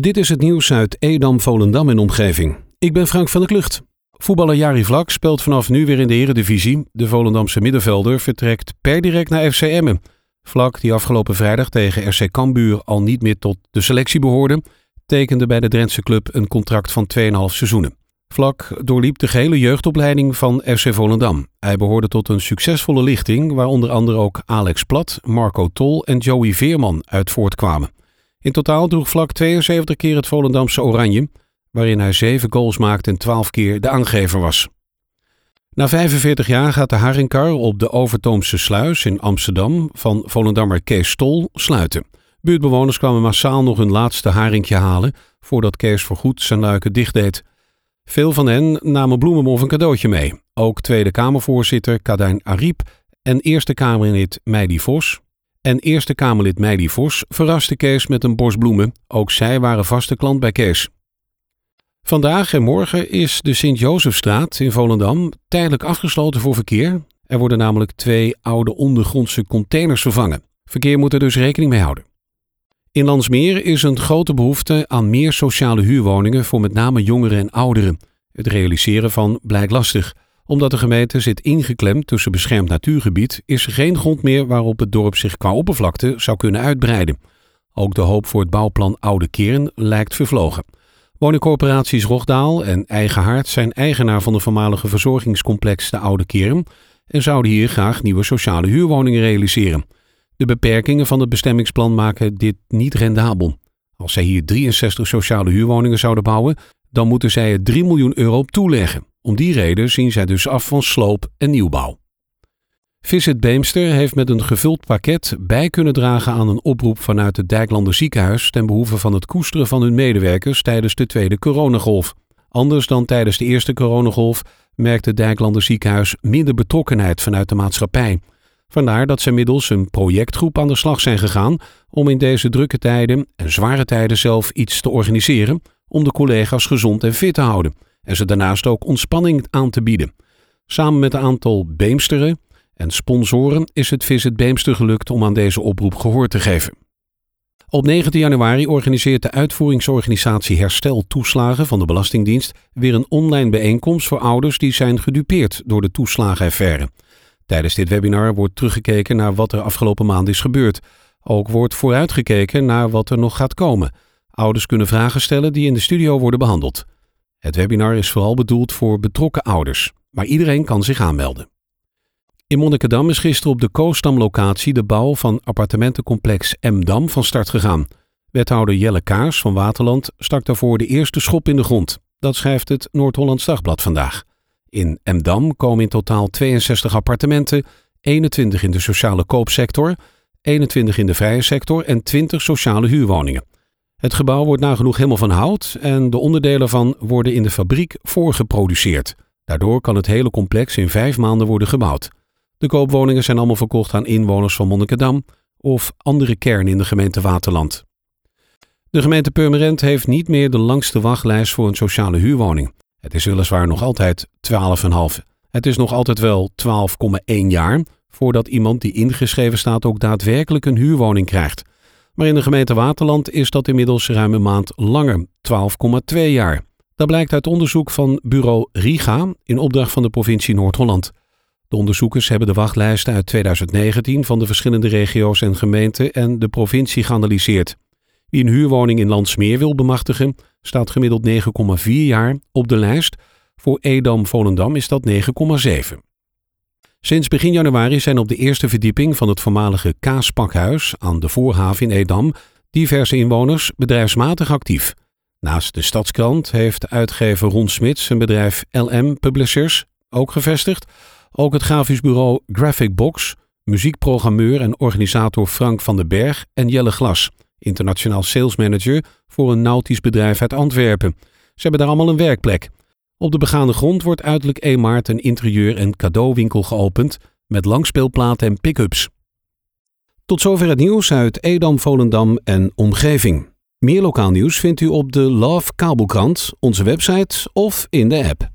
Dit is het nieuws uit Edam, Volendam en omgeving. Ik ben Frank van der Klucht. Voetballer Jari Vlak speelt vanaf nu weer in de Eredivisie. De Volendamse middenvelder vertrekt per direct naar FC Emmen. Vlak, die afgelopen vrijdag tegen RC Cambuur al niet meer tot de selectie behoorde, tekende bij de Drentse club een contract van 2,5 seizoenen. Vlak doorliep de gehele jeugdopleiding van FC Volendam. Hij behoorde tot een succesvolle lichting waar onder andere ook Alex Plat, Marco Tol en Joey Veerman uit voortkwamen. In totaal droeg Vlak 72 keer het Volendamse oranje, waarin hij 7 goals maakte en 12 keer de aangever was. Na 45 jaar gaat de Haringkar op de Overtoomse Sluis in Amsterdam van Volendammer Kees Stol sluiten. Buurtbewoners kwamen massaal nog hun laatste haringje halen voordat Kees voorgoed zijn luiken dichtdeed. Veel van hen namen bloemen of een cadeautje mee. Ook Tweede Kamervoorzitter Kadijn Ariep en Eerste Kamerlid Meidi Vos en Eerste Kamerlid Meidi Vos verraste Kees met een bos bloemen. Ook zij waren vaste klant bij Kees. Vandaag en morgen is de Sint-Josefstraat in Volendam tijdelijk afgesloten voor verkeer. Er worden namelijk twee oude ondergrondse containers vervangen. Verkeer moet er dus rekening mee houden. In Landsmeer is een grote behoefte aan meer sociale huurwoningen voor met name jongeren en ouderen. Het realiseren van blijkt lastig. Omdat de gemeente zit ingeklemd tussen beschermd natuurgebied, is er geen grond meer waarop het dorp zich qua oppervlakte zou kunnen uitbreiden. Ook de hoop voor het bouwplan Oude Kern lijkt vervlogen. Woningcorporaties Rogdaal en Eigenhaard zijn eigenaar van de voormalige verzorgingscomplex de Oude Kern en zouden hier graag nieuwe sociale huurwoningen realiseren. De beperkingen van het bestemmingsplan maken dit niet rendabel. Als zij hier 63 sociale huurwoningen zouden bouwen, dan moeten zij er 3 miljoen euro op toeleggen. Om die reden zien zij dus af van sloop en nieuwbouw. Visit Beemster heeft met een gevuld pakket bij kunnen dragen aan een oproep vanuit het Dijklander ziekenhuis ten behoeve van het koesteren van hun medewerkers tijdens de tweede coronagolf. Anders dan tijdens de eerste coronagolf merkte het Dijklander ziekenhuis minder betrokkenheid vanuit de maatschappij. Vandaar dat ze middels een projectgroep aan de slag zijn gegaan om in deze drukke tijden en zware tijden zelf iets te organiseren om de collega's gezond en fit te houden en ze daarnaast ook ontspanning aan te bieden. Samen met een aantal Beemsteren en sponsoren is het Visit Beemster gelukt om aan deze oproep gehoor te geven. Op 19 januari organiseert de uitvoeringsorganisatie Herstel Toeslagen van de Belastingdienst weer een online bijeenkomst voor ouders die zijn gedupeerd door de toeslagenaffaire. Tijdens dit webinar wordt teruggekeken naar wat er afgelopen maand is gebeurd. Ook wordt vooruitgekeken naar wat er nog gaat komen. Ouders kunnen vragen stellen die in de studio worden behandeld. Het webinar is vooral bedoeld voor betrokken ouders, maar iedereen kan zich aanmelden. In Monnikendam is gisteren op de Koosdam-locatie de bouw van appartementencomplex M-Dam van start gegaan. Wethouder Jelle Kaars van Waterland stak daarvoor de eerste schop in de grond. Dat schrijft het Noord-Hollands Dagblad vandaag. In Emdam komen in totaal 62 appartementen, 21 in de sociale koopsector, 21 in de vrije sector en 20 sociale huurwoningen. Het gebouw wordt nagenoeg helemaal van hout en de onderdelen van worden in de fabriek voorgeproduceerd. Daardoor kan het hele complex in vijf maanden worden gebouwd. De koopwoningen zijn allemaal verkocht aan inwoners van Monnikendam of andere kernen in de gemeente Waterland. De gemeente Purmerend heeft niet meer de langste wachtlijst voor een sociale huurwoning. Het is weliswaar nog altijd 12,5. Het is nog altijd wel 12,1 jaar voordat iemand die ingeschreven staat ook daadwerkelijk een huurwoning krijgt. Maar in de gemeente Waterland is dat inmiddels ruim een maand langer, 12,2 jaar. Dat blijkt uit onderzoek van bureau Riga in opdracht van de provincie Noord-Holland. De onderzoekers hebben de wachtlijsten uit 2019 van de verschillende regio's en gemeenten en de provincie geanalyseerd. Wie een huurwoning in Landsmeer wil bemachtigen, staat gemiddeld 9,4 jaar op de lijst. Voor Edam-Volendam is dat 9,7. Sinds begin januari zijn op de eerste verdieping van het voormalige Kaaspakhuis aan de Voorhaven in Edam diverse inwoners bedrijfsmatig actief. Naast de Stadskrant heeft uitgever Ron Smits zijn bedrijf LM Publishers ook gevestigd. Ook het grafisch bureau Graphic Box, muziekprogrammeur en organisator Frank van den Berg en Jelle Glas internationaal salesmanager voor een nautisch bedrijf uit Antwerpen. Ze hebben daar allemaal een werkplek. Op de begaande grond wordt uiterlijk 1 maart een interieur- en cadeauwinkel geopend met langspeelplaten en pick-ups. Tot zover het nieuws uit Edam, Volendam en omgeving. Meer lokaal nieuws vindt u op de Love Kabelkrant, onze website of in de app.